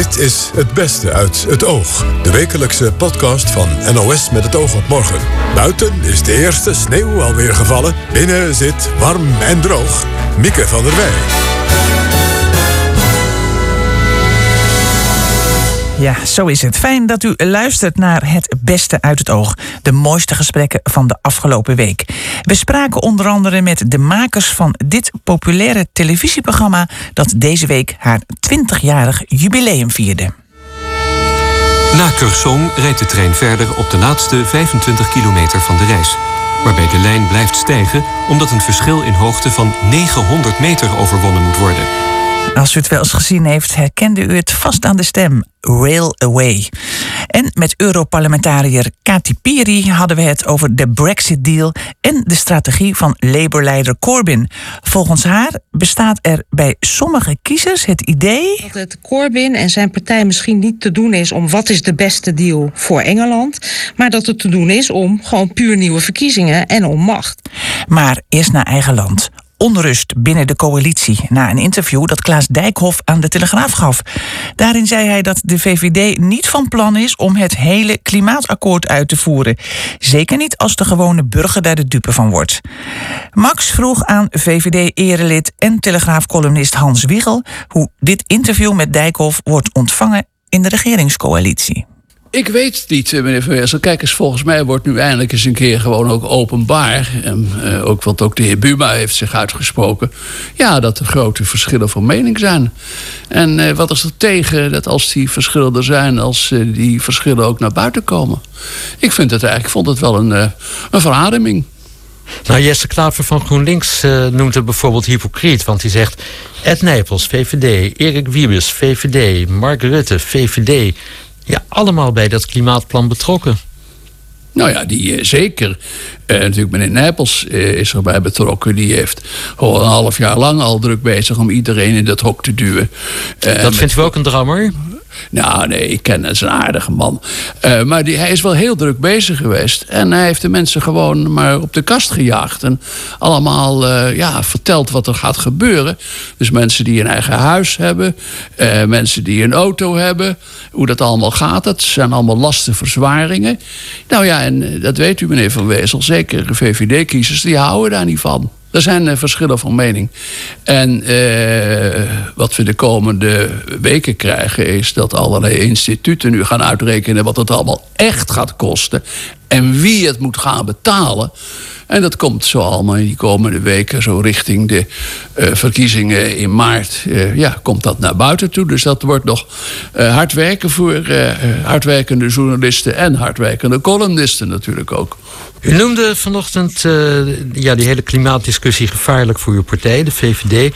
Dit is Het Beste uit het Oog. De wekelijkse podcast van NOS met het oog op morgen. Buiten is de eerste sneeuw alweer gevallen. Binnen zit warm en droog. Mieke van der Wij. Ja, zo is het. Fijn dat u luistert naar het beste uit het oog. De mooiste gesprekken van de afgelopen week. We spraken onder andere met de makers van dit populaire televisieprogramma dat deze week haar 20-jarig jubileum vierde. Na Curzon rijdt de trein verder op de laatste 25 kilometer van de reis. Waarbij de lijn blijft stijgen omdat een verschil in hoogte van 900 meter overwonnen moet worden. Als u het wel eens gezien heeft, herkende u het vast aan de stem. Rail Away. En met Europarlementariër Kati Piri hadden we het over de Brexit-deal en de strategie van Labour-leider Corbyn. Volgens haar bestaat er bij sommige kiezers het idee. Dat het Corbyn en zijn partij misschien niet te doen is om wat is de beste deal voor Engeland, maar dat het te doen is om gewoon puur nieuwe verkiezingen en om macht. Maar eerst naar eigen land onrust binnen de coalitie na een interview dat Klaas Dijkhoff aan de Telegraaf gaf. Daarin zei hij dat de VVD niet van plan is om het hele klimaatakkoord uit te voeren. Zeker niet als de gewone burger daar de dupe van wordt. Max vroeg aan VVD-erelid en Telegraaf-columnist Hans Wiegel hoe dit interview met Dijkhoff wordt ontvangen in de regeringscoalitie. Ik weet het niet, eh, meneer Van Weersel. Kijk eens, volgens mij wordt nu eindelijk eens een keer gewoon ook openbaar. En, uh, ook, want ook de heer Buma heeft zich uitgesproken. Ja, dat er grote verschillen van mening zijn. En uh, wat is er tegen dat als die verschillen er zijn, als die verschillen ook naar buiten komen? Ik vind het eigenlijk, vond het wel een, een verademing. Nou, Jesse Klaver van GroenLinks noemt het bijvoorbeeld hypocriet. Want hij zegt... Ed Nijpels, VVD. Erik Wiebes, VVD. Mark Rutte, VVD ja, allemaal bij dat klimaatplan betrokken. Nou ja, die uh, zeker. Uh, natuurlijk meneer Nijpels uh, is erbij betrokken. Die heeft gewoon een half jaar lang al druk bezig om iedereen in dat hok te duwen. dat vindt u ook een drammer? Nou, nee, ik ken hem, een aardige man. Uh, maar die, hij is wel heel druk bezig geweest. En hij heeft de mensen gewoon maar op de kast gejaagd. En allemaal uh, ja, verteld wat er gaat gebeuren. Dus mensen die een eigen huis hebben. Uh, mensen die een auto hebben. Hoe dat allemaal gaat. Dat zijn allemaal lastenverzwaringen. Nou ja, en dat weet u meneer Van Wezel. Zeker VVD-kiezers, die houden daar niet van. Er zijn uh, verschillen van mening. En uh, wat we de komende weken krijgen is dat allerlei instituten nu gaan uitrekenen wat het allemaal echt gaat kosten. En wie het moet gaan betalen. En dat komt zo allemaal in die komende weken, zo richting de uh, verkiezingen in maart. Uh, ja, komt dat naar buiten toe. Dus dat wordt nog uh, hard werken voor hardwerkende journalisten en hardwerkende columnisten natuurlijk ook. U noemde vanochtend ja, die hele klimaatdiscussie gevaarlijk voor uw partij, de VVD.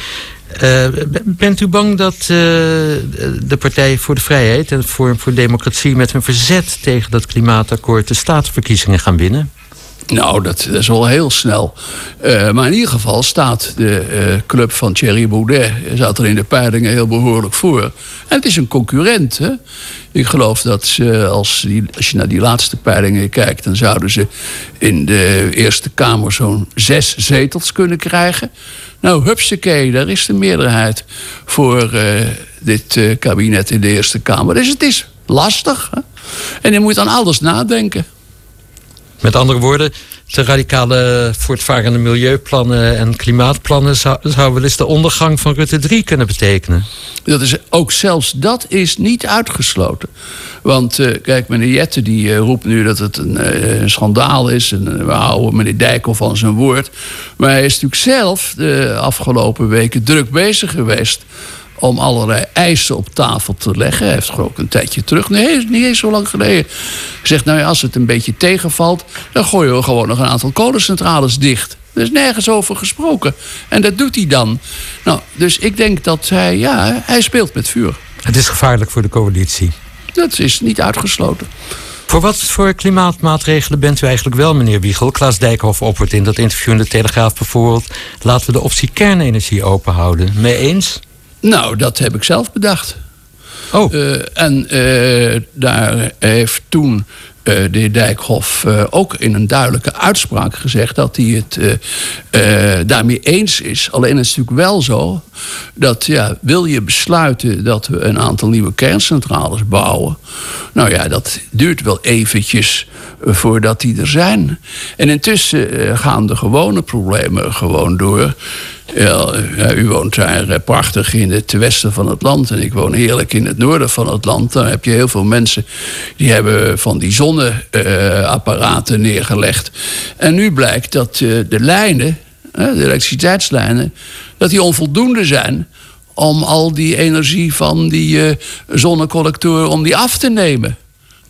Bent u bang dat de Partij voor de Vrijheid en voor, voor Democratie met hun verzet tegen dat klimaatakkoord de staatsverkiezingen gaan winnen? Nou, dat, dat, is wel heel snel. Uh, maar in ieder geval staat de uh, club van Thierry Baudet... zat er in de peilingen heel behoorlijk voor. En het is een concurrent. Hè? Ik geloof dat ze, als, die, als je naar die laatste peilingen kijkt... dan zouden ze in de Eerste Kamer zo'n zes zetels kunnen krijgen. Nou, hupsakee, daar is de meerderheid voor dit kabinet in de Eerste Kamer. Dus het is lastig. Hè? En je moet aan alles nadenken. Met andere woorden, de radicale voortvarende milieuplannen en klimaatplannen zou, wel eens de ondergang van Rutte 3 kunnen betekenen. Dat is, ook zelfs dat is niet uitgesloten. Want uh, kijk, meneer Jette die uh, roept nu dat het een, een schandaal is. En we houden meneer Dijkhoff van zijn woord. Maar hij is natuurlijk zelf de afgelopen weken druk bezig geweest om allerlei eisen op tafel te leggen. Hij heeft gewoon ook een tijdje terug, nee, niet eens zo lang geleden, gezegd: Nou ja, als het een beetje tegenvalt, dan gooien we gewoon nog een aantal kolencentrales dicht. Er is nergens over gesproken. En dat doet hij dan. Nou, dus ik denk dat hij, ja, hij speelt met vuur. Het is gevaarlijk voor de coalitie. Dat is niet uitgesloten. Voor wat voor klimaatmaatregelen bent u eigenlijk wel, meneer Wiegel? Klaas Dijkhoff oppert in dat interview in de Telegraaf bijvoorbeeld... laten we de optie kernenergie openhouden. Mee eens? Nou, dat heb ik zelf bedacht. Oh. Uh, en uh, daar heeft toen de heer Dijkhoff ook in een duidelijke uitspraak gezegd dat hij het daarmee eens is. Alleen is het natuurlijk wel zo dat ja, wil je besluiten dat we een aantal nieuwe kerncentrales bouwen. Nou ja, dat duurt wel eventjes voordat die er zijn. En intussen gaan de gewone problemen gewoon door. Ja, u woont daar eh, prachtig in het westen van het land. En ik woon heerlijk in het noorden van het land. Dan heb je heel veel mensen die hebben van die zonneapparaten neergelegd. En nu blijkt dat eh, de lijnen, de elektriciteitslijnen, dat die onvoldoende zijn om al die energie van die uh, zonnecollectoren om die af te nemen.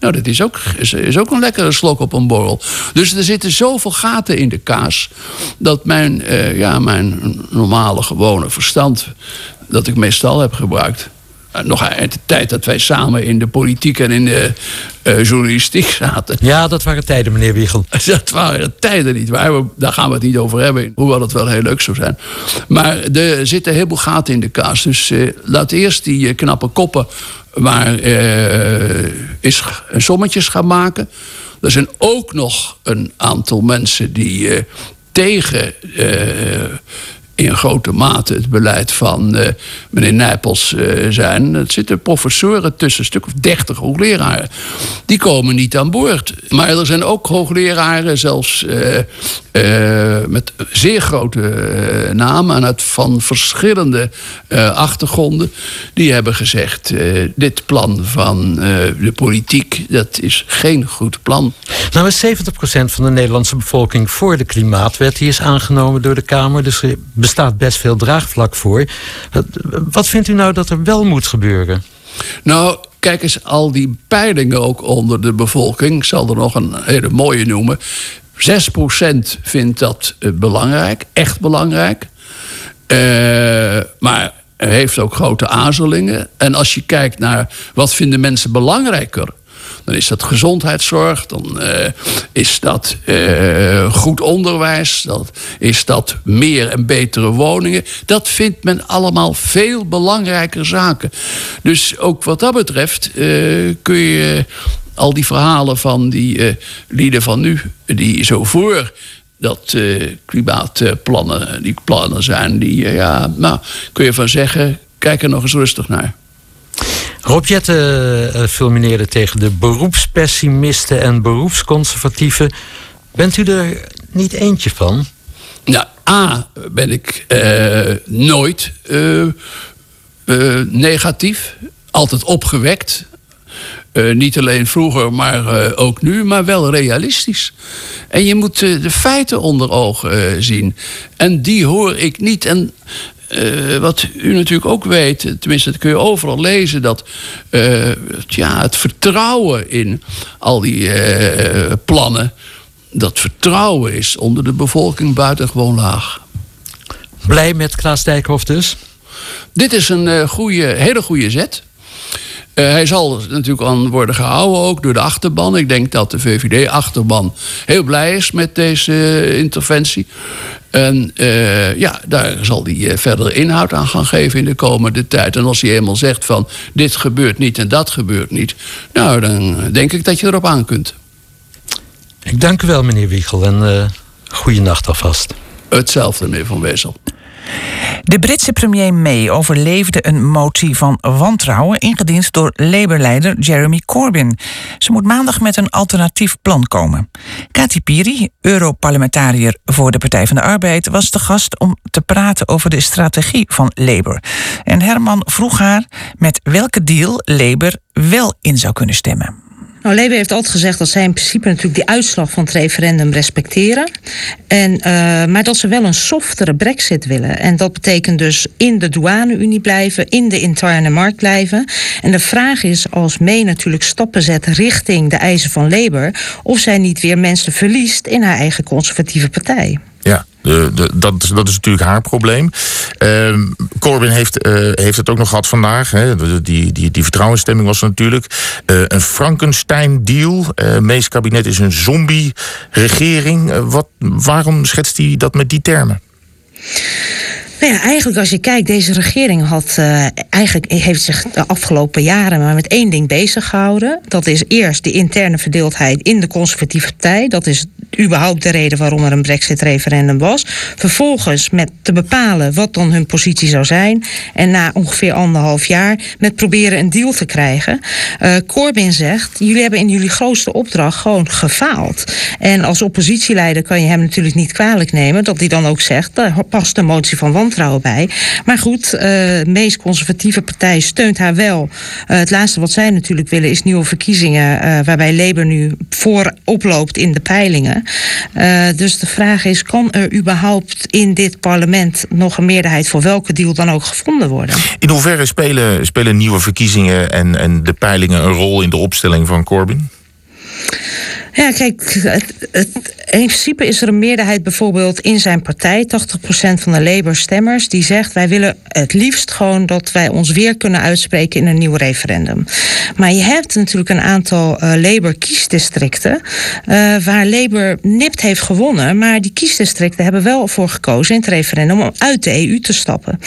Nou, dat is ook, is, is, ook een lekkere slok op een borrel. Dus er zitten zoveel gaten in de kaas. dat mijn, uh, ja, mijn normale, gewone verstand. dat ik meestal heb gebruikt. Uh, nog uit de tijd dat wij samen in de politiek en in de uh, journalistiek zaten. Ja, dat waren tijden, meneer Wiegel. Dat waren tijden niet waar. Daar gaan we het niet over hebben. Hoewel het wel heel leuk zou zijn. Maar er zitten heel veel gaten in de kaas. Dus laat eerst die knappe koppen maar uh, is sommetjes gaan maken. Er zijn ook nog een aantal mensen die tegen in grote mate het beleid van uh, meneer Nijpels uh, zijn. Er zitten professoren tussen, een stuk of dertig hoogleraren. Die komen niet aan boord. Maar er zijn ook hoogleraren, zelfs uh, met zeer grote namen... en uit van verschillende achtergronden... die hebben gezegd, dit plan van de politiek... dat is geen goed plan. Nou is 70% van de Nederlandse bevolking voor de klimaatwet. Die is aangenomen door de Kamer, dus bestaat best veel draagvlak voor. Wat vindt u nou dat er wel moet gebeuren? Nou, kijk eens, al die peilingen ook onder de bevolking. Ik zal er nog een hele mooie noemen. 6% vindt dat eh, belangrijk, echt belangrijk. Uh, maar heeft ook grote aarzelingen. En als je kijkt naar wat vinden mensen belangrijker dan is dat gezondheidszorg, dan uh, is dat uh, goed onderwijs, dan is dat meer en betere woningen. Dat vindt men allemaal veel belangrijker zaken. Dus ook wat dat betreft uh, kun je al die verhalen van die lieden van nu, die zo voor dat klimaatplannen, die plannen zijn, die, ja, nou, kun je van zeggen, kijk er nog eens rustig naar. Rob Jette uh, fulmineerde tegen de beroepspessimisten en beroepsconservatieven. Bent u er niet eentje van? Nou, A, ben ik uh, nooit negatief. Altijd opgewekt. niet alleen vroeger, maar ook nu, maar wel realistisch. En je moet de feiten onder ogen zien. En die hoor ik niet. En uh, wat u natuurlijk ook weet, tenminste dat kun je overal lezen, dat uh, ja, het vertrouwen in al die uh, plannen, dat vertrouwen is onder de bevolking buitengewoon laag. Blij met Klaas Dijkhoff dus? Dit is een goede, hele goede zet. Uh, hij zal natuurlijk aan worden gehouden ook door de achterban. Ik denk dat de VVD-achterban heel blij is met deze uh, interventie. En uh, ja, daar zal hij verder inhoud aan gaan geven in de komende tijd. En als hij eenmaal zegt van dit gebeurt niet en dat gebeurt niet... nou, dan denk ik dat je erop aan kunt. Ik dank u wel, meneer Wiegel. En goede nacht alvast. Hetzelfde, meneer Van Wezel. De Britse premier May overleefde een motie van wantrouwen ingediend door Labour-leider Jeremy Corbyn. Ze moet maandag met een alternatief plan komen. Kati Piri, Europarlementariër voor de Partij van de Arbeid, was de gast om te praten over de strategie van Labour. En Herman vroeg haar met welke deal Labour wel in zou kunnen stemmen. Nou, Labour heeft altijd gezegd dat zij in principe natuurlijk die uitslag van het referendum respecteren. En, uh, maar dat ze wel een softere brexit willen. En dat betekent dus in de douane-unie blijven, in de interne markt blijven. En de vraag is, als May natuurlijk stappen zet richting de eisen van Labour, of zij niet weer mensen verliest in haar eigen conservatieve partij. Ja, de, dat, dat is natuurlijk haar probleem. Uh, Corbyn heeft, uh, heeft het ook nog gehad vandaag. Hè. Die, die, die vertrouwensstemming was natuurlijk. Uh, een Frankenstein-deal. Uh, Mees kabinet is een zombie-regering. waarom schetst hij dat met die termen? Nou ja, eigenlijk als je kijkt, deze regering had uh, eigenlijk heeft zich de afgelopen jaren maar met één ding bezig gehouden. Dat is eerst de interne verdeeldheid in de conservatieve partij. Dat is überhaupt de reden waarom er een brexit-referendum was. Vervolgens met te bepalen wat dan hun positie zou zijn. En na ongeveer anderhalf jaar met proberen een deal te krijgen. Uh, Corbyn zegt, jullie hebben in jullie grootste opdracht gewoon gefaald. En als oppositieleider kan je hem natuurlijk niet kwalijk nemen dat hij dan ook zegt, daar past een motie van wantrouwen bij. Maar goed, uh, de meest conservatieve partij steunt haar wel. Uh, het laatste wat zij natuurlijk willen is nieuwe verkiezingen, waarbij Labour nu voorop loopt in de peilingen. Dus de vraag is: kan er überhaupt in dit parlement nog een meerderheid voor welke deal dan ook gevonden worden? In hoeverre spelen, spelen nieuwe verkiezingen en, en de peilingen een rol in de opstelling van Corbyn? Ja, kijk, het, het, in principe is er een meerderheid bijvoorbeeld in zijn partij, 80% van de Labour-stemmers, die zegt wij willen het liefst gewoon dat wij ons weer kunnen uitspreken in een nieuw referendum. Maar je hebt natuurlijk een aantal uh, Labour-kiesdistricten uh, waar Labour nipt heeft gewonnen, maar die kiesdistricten hebben wel voor gekozen in het referendum om uit de EU te stappen.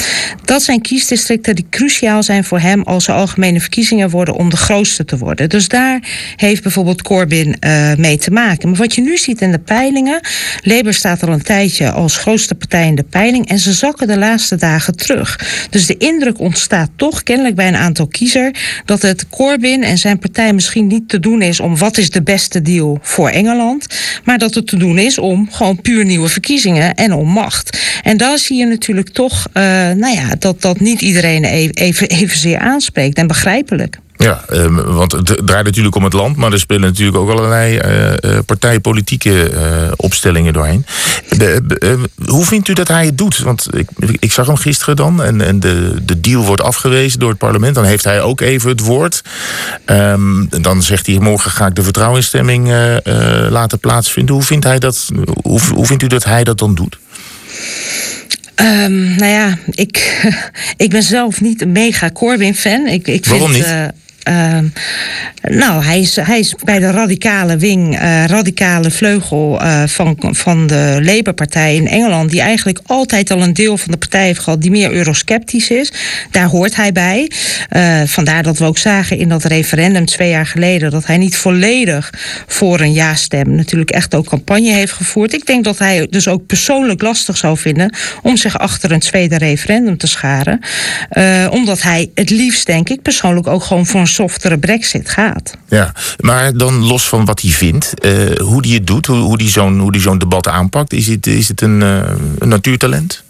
Dat zijn kiesdistricten die cruciaal zijn voor hem als er algemene verkiezingen worden om de grootste te worden. Dus daar heeft bijvoorbeeld Corbyn uh, mee te maken. Maar wat je nu ziet in de peilingen. Labour staat al een tijdje als grootste partij in de peiling. En ze zakken de laatste dagen terug. Dus de indruk ontstaat toch kennelijk bij een aantal kiezers. dat het Corbyn en zijn partij misschien niet te doen is om wat is de beste deal voor Engeland. Maar dat het te doen is om gewoon puur nieuwe verkiezingen en om macht. En daar zie je natuurlijk toch uh, nou ja, dat dat niet iedereen even, even, evenzeer aanspreekt. En begrijpelijk. Ja, um, want het draait natuurlijk om het land, maar er spelen natuurlijk ook allerlei uh, partijpolitieke uh, opstellingen doorheen. De, hoe vindt u dat hij het doet? Want ik, ik zag hem gisteren dan en, en de, de deal wordt afgewezen door het parlement. Dan heeft hij ook even het woord. Um, dan zegt hij: morgen ga ik de vertrouwensstemming laten plaatsvinden. Hoe vindt, hij dat, hoe, hoe vindt u dat hij dat dan doet? Um, nou ja, ik, ik ben zelf niet een mega Corbyn-fan. Ik, ik Waarom vind, niet? Uh, uh, nou, hij is, hij is bij de radicale wing, uh, radicale vleugel uh, van, van de Labour-partij in Engeland, die eigenlijk altijd al een deel van de partij heeft gehad die meer eurosceptisch is. Daar hoort hij bij. Uh, vandaar dat we ook zagen in dat referendum twee jaar geleden dat hij niet volledig voor een ja-stem natuurlijk echt ook campagne heeft gevoerd. Ik denk dat hij dus ook persoonlijk lastig zou vinden om zich achter een tweede referendum te scharen. omdat hij het liefst, denk ik, persoonlijk ook gewoon voor een softere brexit gaat. Ja, maar dan los van wat hij vindt, uh, hoe hij het doet, hoe, hoe hij zo'n zo'n debat aanpakt, is het, is het een, uh, een natuurtalent?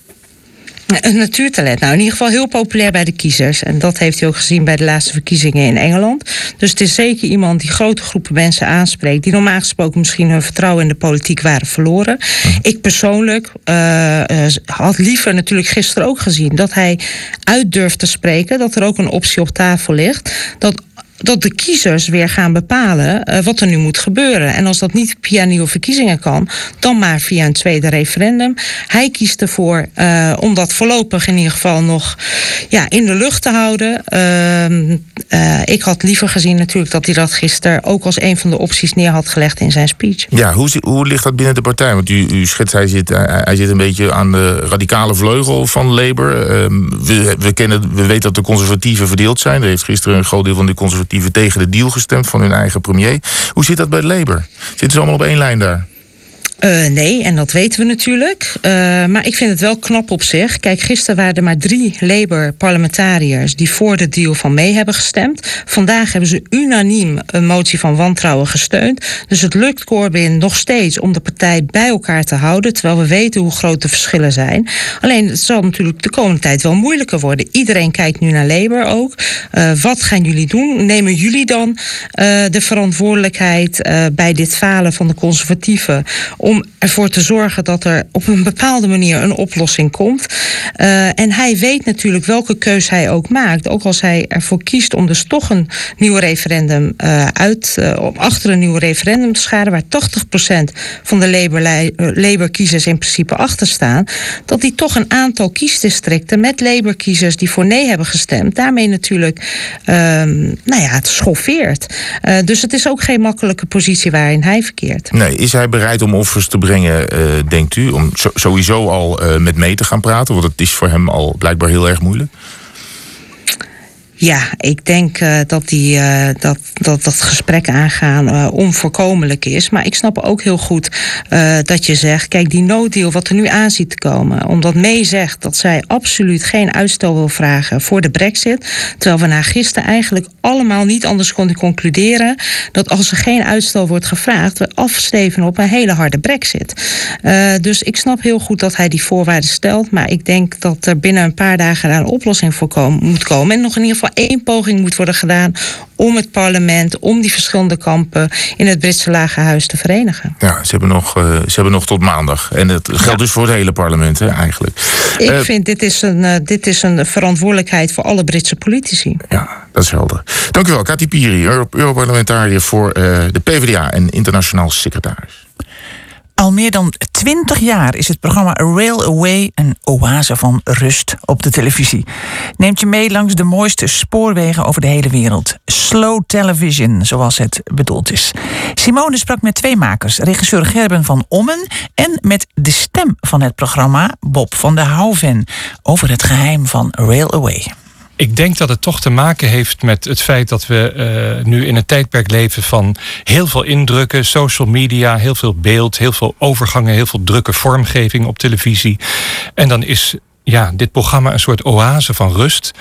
Een natuurtalent. Nou, in ieder geval heel populair bij de kiezers. En dat heeft hij ook gezien bij de laatste verkiezingen in Engeland. Dus het is zeker iemand die grote groepen mensen aanspreekt. die normaal gesproken misschien hun vertrouwen in de politiek waren verloren. Hm. Ik persoonlijk uh, had liever natuurlijk gisteren ook gezien dat hij uit durft te spreken. dat er ook een optie op tafel ligt. Dat dat de kiezers weer gaan bepalen uh, wat er nu moet gebeuren. En als dat niet via nieuwe verkiezingen kan, dan maar via een tweede referendum. Hij kiest ervoor uh, om dat voorlopig in ieder geval nog ja, in de lucht te houden. Uh, ik had liever gezien natuurlijk dat hij dat gisteren ook als een van de opties neer had gelegd in zijn speech. Ja, hoe, hoe ligt dat binnen de partij? Want u, u schetst, hij zit, hij zit een beetje aan de radicale vleugel van Labour. Ehm, we, we, kennen, we weten dat de conservatieven verdeeld zijn. Er heeft gisteren een groot deel van de conservatieven tegen de deal gestemd van hun eigen premier. Hoe zit dat bij Labour? Zitten ze allemaal op één lijn daar? Uh, nee, en dat weten we natuurlijk. Uh, maar ik vind het wel knap op zich. Kijk, gisteren waren er maar drie Labour-parlementariërs die voor de deal van mee hebben gestemd. Vandaag hebben ze unaniem een motie van wantrouwen gesteund. Dus het lukt Corbyn nog steeds om de partij bij elkaar te houden. Terwijl we weten hoe groot de verschillen zijn. Alleen het zal natuurlijk de komende tijd wel moeilijker worden. Iedereen kijkt nu naar Labour ook. Uh, wat gaan jullie doen? Nemen jullie dan de verantwoordelijkheid bij dit falen van de conservatieven? Om ervoor te zorgen dat er op een bepaalde manier een oplossing komt. Uh, en hij weet natuurlijk welke keus hij ook maakt. Ook als hij ervoor kiest om dus toch een nieuw referendum uh, uit, uh, achter een nieuw referendum te scharen, waar 80% van de Labour-kiezers Labour in principe achter staan, dat hij toch een aantal kiesdistricten met Labour-kiezers die voor nee hebben gestemd, daarmee natuurlijk nou ja, het schoffeert. dus het is ook geen makkelijke positie waarin hij verkeert. Nee, is hij bereid om of te brengen, denkt u? Om sowieso al met mee te gaan praten, want het is voor hem al blijkbaar heel erg moeilijk. Ja, ik denk uh, dat, die, uh, dat, dat dat gesprek aangaan uh, onvoorkomelijk is. Maar ik snap ook heel goed dat je zegt... kijk, die no-deal wat er nu aan ziet te komen... omdat May zegt dat zij absoluut geen uitstel wil vragen voor de brexit... terwijl we na gisteren eigenlijk allemaal niet anders konden concluderen... dat als er geen uitstel wordt gevraagd... we afsteven op een hele harde brexit. dus ik snap heel goed dat hij die voorwaarden stelt... maar ik denk dat er binnen een paar dagen daar een oplossing voor moet komen. En nog in ieder geval één poging moet worden gedaan om het parlement, om die verschillende kampen in het Britse Lagerhuis te verenigen. Ja, ze hebben nog, uh, ze hebben nog tot maandag. En dat geldt dus voor het hele parlement hè, eigenlijk. Ik uh, vind dit is, een, uh, dit is een verantwoordelijkheid voor alle Britse politici. Ja, dat is helder. Dank u wel, Piri, Europarlementariër voor de PvdA en internationaal secretaris. Al meer dan twintig jaar is het programma Railway een oase van rust op de televisie. Neemt je mee langs de mooiste spoorwegen over de hele wereld. Slow television, zoals het bedoeld is. Simone sprak met twee makers, regisseur Gerben van Ommen en met de stem van het programma, Bob van der Houven, over het geheim van Railway. Ik denk dat het toch te maken heeft met het feit dat we uh, nu in een tijdperk leven van heel veel indrukken, social media, heel veel beeld, heel veel overgangen, heel veel drukke vormgeving op televisie. En dan is ja, dit programma een soort oase van rust.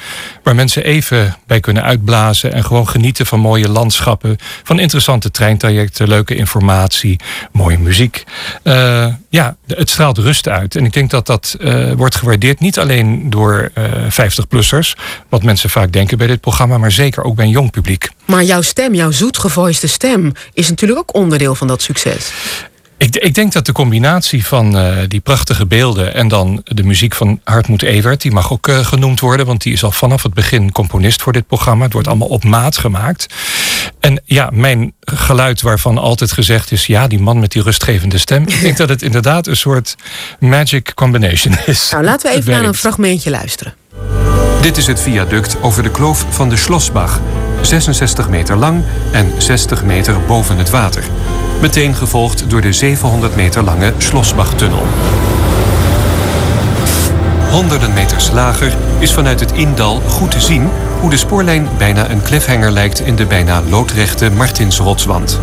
Waar mensen even bij kunnen uitblazen en gewoon genieten van mooie landschappen. Van interessante treintrajecten, leuke informatie, mooie muziek. Uh, ja, het straalt rust uit. En ik denk dat dat uh, wordt gewaardeerd niet alleen door uh, eh, 50-plussers. Wat mensen vaak denken bij dit programma, maar zeker ook bij een jong publiek. Maar jouw stem, jouw zoetgevoiste stem, is natuurlijk ook onderdeel van dat succes. Ik, ik, denk dat de combinatie van uh, die prachtige beelden en dan de muziek van Hartmoed Evert, die mag ook uh, genoemd worden, want die is al vanaf het begin componist voor dit programma. Het wordt allemaal op maat gemaakt. En ja, mijn geluid waarvan altijd gezegd is, ja, die man met die rustgevende stem. Ik denk dat het inderdaad een soort magic combination is. Nou, laten we even naar een fragmentje luisteren. Dit is het viaduct over de kloof van de Schlossbach. 66 meter lang en 60 meter boven het water. Meteen gevolgd door de 700 meter lange Schlossbachtunnel. Honderden meters lager is vanuit het indal goed te zien hoe de spoorlijn bijna een cliffhanger lijkt in de bijna loodrechte Martinsrotswand.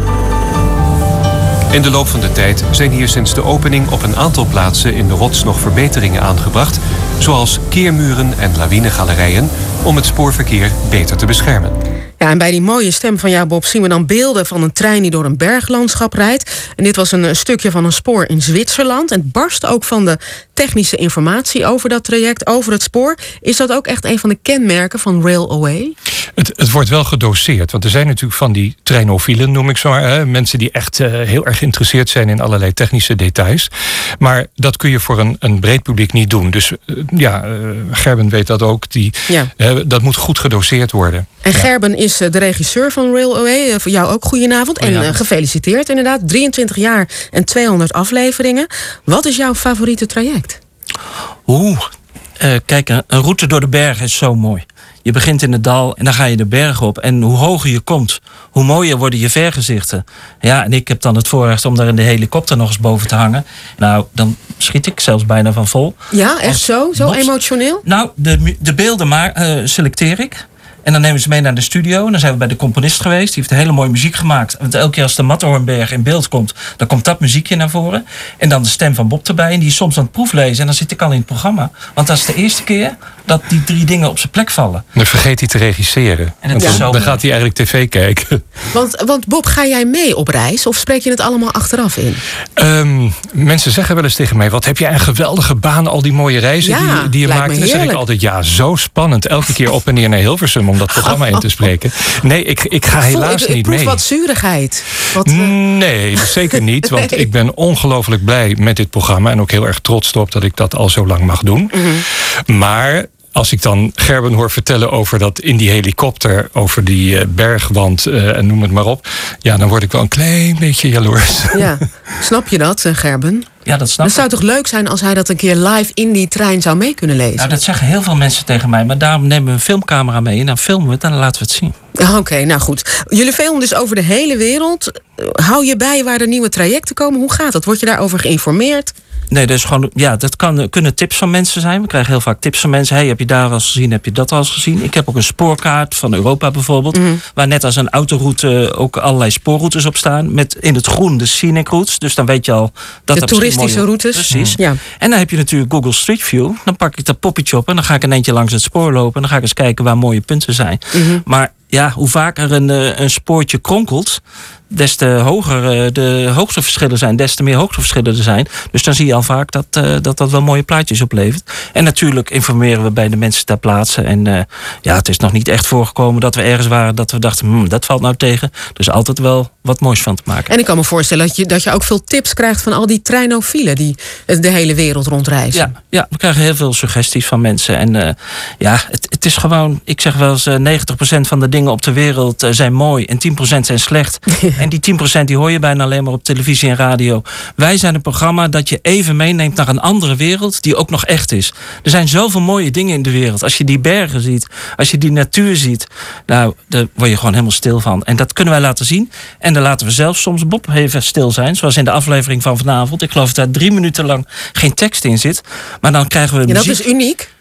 In de loop van de tijd zijn hier sinds de opening op een aantal plaatsen in de rots nog verbeteringen aangebracht, zoals keermuren en lawinegalerijen, om het spoorverkeer beter te beschermen. Ja, en bij die mooie stem van jou, Bob, zien we dan beelden van een trein die door een berglandschap rijdt. En dit was een stukje van een spoor in Zwitserland. En het barst ook van de technische informatie over dat traject, over het spoor. Is dat ook echt een van de kenmerken van Railway? Het, het wordt wel gedoseerd. Want er zijn natuurlijk van die treinofielen, noem ik zo maar. Hè, mensen die echt uh, heel erg geïnteresseerd zijn in allerlei technische details. Maar dat kun je voor een, een breed publiek niet doen. Dus uh, ja, uh, Gerben weet dat ook. Die, ja. dat moet goed gedoseerd worden. En Gerben is de regisseur van Railway. Voor jou ook goedenavond. En ja. gefeliciteerd inderdaad. 23 jaar en 200 afleveringen. Wat is jouw favoriete traject? Oeh, uh, kijk, een route door de bergen is zo mooi. Je begint in het dal en dan ga je de bergen op. En hoe hoger je komt, hoe mooier worden je vergezichten. Ja, en ik heb dan het voorrecht om daar in de helikopter nog eens boven te hangen. Nou, dan schiet ik zelfs bijna van vol. Ja, echt zo? Zo emotioneel? Nou, de, de beelden maar, uh, selecteer ik. En dan nemen ze mee naar de studio. En dan zijn we bij de componist geweest. Die heeft hele mooie muziek gemaakt. Want elke keer als de Matterhornberg in beeld komt, dan komt dat muziekje naar voren. En dan de stem van Bob erbij. En die is soms aan het proeflezen. En dan zit ik al in het programma. Want dat is de eerste keer dat die drie dingen op zijn plek vallen. Dan vergeet hij te regisseren. En dan, dan gaat hij eigenlijk tv kijken. Want, want Bob, ga jij mee op reis? Of spreek je het allemaal achteraf in? Um, mensen zeggen wel eens tegen mij... wat heb jij een geweldige baan, al die mooie reizen ja, die, die je maakt. En dan zeg ik altijd, ja, zo spannend. Elke keer op en neer naar Hilversum om dat programma in te spreken. Nee, ik, ik ga helaas ik, ik niet proef mee. wat zuurigheid. Wat, uh... Nee, zeker niet. Want nee. ik ben ongelooflijk blij met dit programma. En ook heel erg trots erop dat ik dat al zo lang mag doen. Mm -hmm. Maar als ik dan Gerben hoor vertellen over dat in die helikopter, over die uh, bergwand uh, en noem het maar op, ja, dan word ik wel een klein beetje jaloers. Ja, snap je dat, uh, Gerben? Ja, dat snap Het zou toch leuk zijn als hij dat een keer live in die trein zou mee kunnen lezen? Nou, dat zeggen heel veel mensen tegen mij. Maar daarom nemen we een filmcamera mee en dan filmen we het en dan laten we het zien. Ah, Oké, nou goed. Jullie filmen dus over de hele wereld. Hou je bij waar er nieuwe trajecten komen? Hoe gaat dat? Word je daarover geïnformeerd? Nee, dat is gewoon, ja, dat kan, kunnen tips van mensen zijn. We krijgen heel vaak tips van mensen. Hey, heb je daar al eens gezien? Heb je dat al eens gezien? Ik heb ook een spoorkaart van Europa bijvoorbeeld. Waar net als een autoroute ook allerlei spoorroutes op staan. Met in het groen de scenic routes. Dus dan weet je al dat De er toeristische mooie- routes. Precies. Ja. En dan heb je natuurlijk Google Street View. Dan pak ik dat poppetje op en dan ga ik een eentje langs het spoor lopen. En dan ga ik eens kijken waar mooie punten zijn. Mhm. Maar ja, hoe vaker een, eh, een spoortje kronkelt, des te hoger eh, de hoogteverschillen zijn, des te meer hoogteverschillen er zijn. Dus dan zie je al vaak dat eh, dat, dat wel mooie plaatjes oplevert. En natuurlijk informeren we bij de mensen ter plaatse. En eh, ja, het is nog niet echt voorgekomen dat we ergens waren dat we dachten, hmm, dat valt nou tegen. Dus altijd wel wat moois van te maken. En ik kan me voorstellen dat je, dat je ook veel tips krijgt van al die treinofielen die de hele wereld rondreizen. Ja, ja, we krijgen heel veel suggesties van mensen. En eh, ja, het, het is gewoon, ik zeg wel eens, eh, 90% van de dingen op de wereld eh, zijn mooi en 10% zijn slecht. en die 10% die hoor je bijna alleen maar op televisie en radio. Wij zijn een programma dat je even meeneemt naar een andere wereld die ook nog echt is. Er zijn zoveel mooie dingen in de wereld. Als je die bergen ziet, als je die natuur ziet, nou, daar word je gewoon helemaal stil van. En dat kunnen wij laten zien. En dan laten we zelfs soms Bob even stil zijn. Zoals in de aflevering van vanavond. Ik geloof dat daar drie minuten lang geen tekst in zit. Maar dan krijgen we Ja, dat is uniek.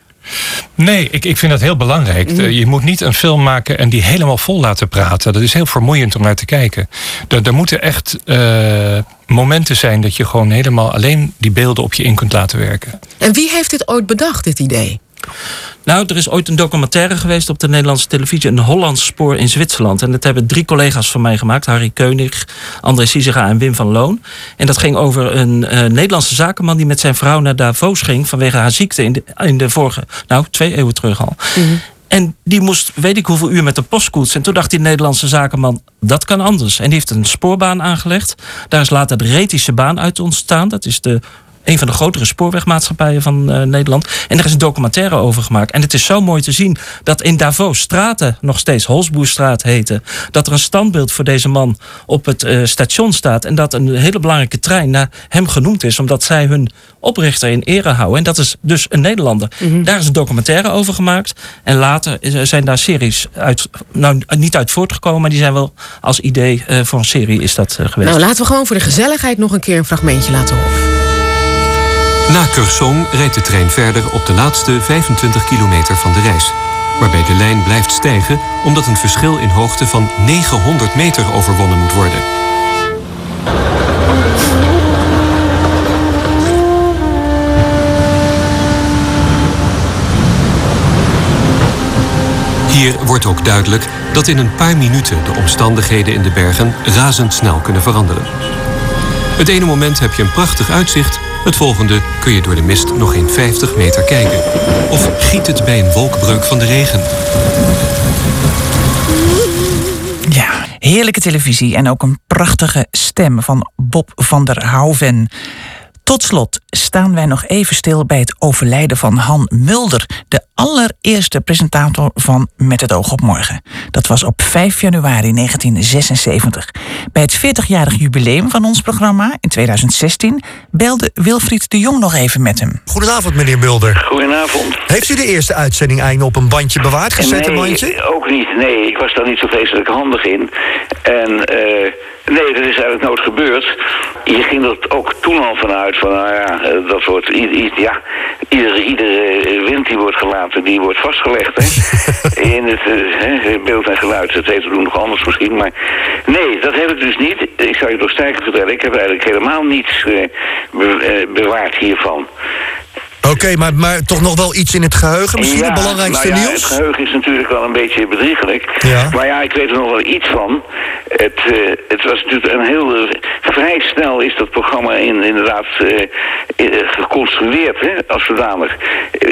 Nee, ik, ik vind dat heel belangrijk. Mhm. Eh, Je moet niet een film maken en die helemaal vol laten praten. Dat is heel vermoeiend om naar te kijken. Er, er moeten echt eh, momenten zijn dat je gewoon helemaal alleen die beelden op je in kunt laten werken. En wie heeft dit ooit bedacht, dit idee? Nou, er is ooit een documentaire geweest op de Nederlandse televisie. Een Hollands spoor in Zwitserland. En dat hebben drie collega's van mij gemaakt. Harry Keunig, André Sisera en Wim van Loon. En dat ging over een eh, Nederlandse zakenman... die met zijn vrouw naar Davos ging vanwege haar ziekte... in de, in de vorige, nou, twee eeuwen terug al. En die moest weet ik hoeveel uur met de postkoets. En toen dacht die Nederlandse zakenman, dat kan anders. En die heeft een spoorbaan aangelegd. Daar is later de Retische baan uit ontstaan. Dat is de, een van de grotere spoorwegmaatschappijen van eh, Nederland. En er is een documentaire over gemaakt. En het is zo mooi te zien dat in Davos straten nog steeds Holsboerstraat heten. Dat er een standbeeld voor deze man op het eh, station staat. En dat een hele belangrijke trein naar hem genoemd is. Omdat zij hun oprichter in ere houden. En dat is dus een Nederlander. Daar is een documentaire over gemaakt. En later zijn daar series uit, nou niet uit voortgekomen. Maar die zijn wel als idee eh, voor een serie is dat geweest. Nou, laten we gewoon voor de gezelligheid nog een keer een fragmentje laten horen. Na Curzon rijdt de trein verder op de laatste 25 kilometer van de reis. Waarbij de lijn blijft stijgen omdat een verschil in hoogte van 900 meter overwonnen moet worden. Hier wordt ook duidelijk dat in een paar minuten de omstandigheden in de bergen razendsnel kunnen veranderen. Het ene moment heb je een prachtig uitzicht, het volgende kun je door de mist nog geen 50 meter kijken. Of giet het bij een wolkbreuk van de regen. Ja, heerlijke televisie en ook een prachtige stem van Bob van der Houven. Tot slot staan wij nog even stil bij het overlijden van Han Mulder, de allereerste presentator van Met het oog op morgen. Dat was op 5 januari 1976. Bij het 40-jarig jubileum van ons programma in 2016 belde Wilfried de Jong nog even met hem. Goedenavond, meneer Mulder. Goedenavond. Heeft u de eerste uitzending eigenlijk op een bandje bewaard, cassettebandje? Nee, ook niet. Nee, ik was daar niet zo vreselijk handig in. En eh, nee, dat is eigenlijk nooit gebeurd. Je ging er ook toen al vanuit van, nou ja, eh, dat wordt, ja, iedere, iedere wind die wordt gelaten, die wordt vastgelegd. Hè? in het eh, hè, beeld en geluid. Dat heet doen nog anders misschien. Maar nee, dat heb ik dus niet. Ik zou je nog sterker vertellen, ik heb eigenlijk helemaal niets eh, be- eh, bewaard hiervan. Oké, maar, maar toch nog wel iets in het geheugen? Misschien het belangrijkste nou ja, nieuws? Het geheugen is natuurlijk wel een beetje bedriegelijk. Ja. Maar ja, ik weet er nog wel iets van. Het, eh, het was natuurlijk een heel... eh, vrij snel is dat programma in, inderdaad eh, geconstrueerd, hè, als zodanig.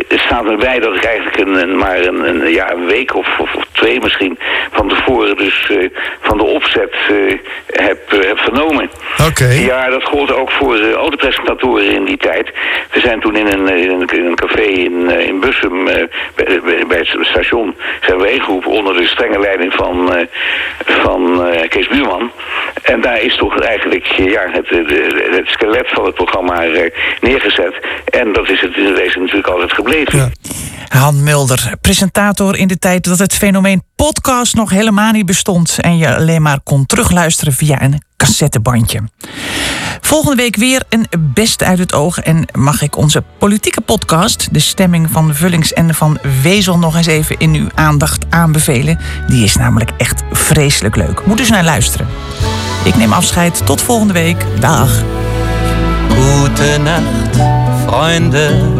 Het staat erbij dat ik eigenlijk een, maar een, een, ja, een week of, of, of twee misschien van tevoren dus eh, van de opzet eh, heb, eh, heb genomen. Oké. Ja, dat gold ook voor uh, autopresentatoren in die tijd. We zijn toen in een, in een, in een café in, in Bussum, bij, bij, het station, zijn we ingeroepen onder de strenge leiding van, van Kees Buurman. En daar is toch eigenlijk ja, het, het skelet van het programma neergezet. En dat is het in deze natuurlijk altijd gebleven. Ja. Han Mulder, presentator in de tijd dat het fenomeen podcast nog helemaal niet bestond en je alleen maar kon terugluisteren via een cassettebandje. Volgende week weer een beste uit het oog en mag ik onze politieke podcast, de stemming van Vullings en van Wezel, nog eens even in uw aandacht aanbevelen. Die is namelijk echt vreselijk leuk. Moet dus naar luisteren. Ik neem afscheid. Tot volgende week. Dag. Gute Nacht, Freunde.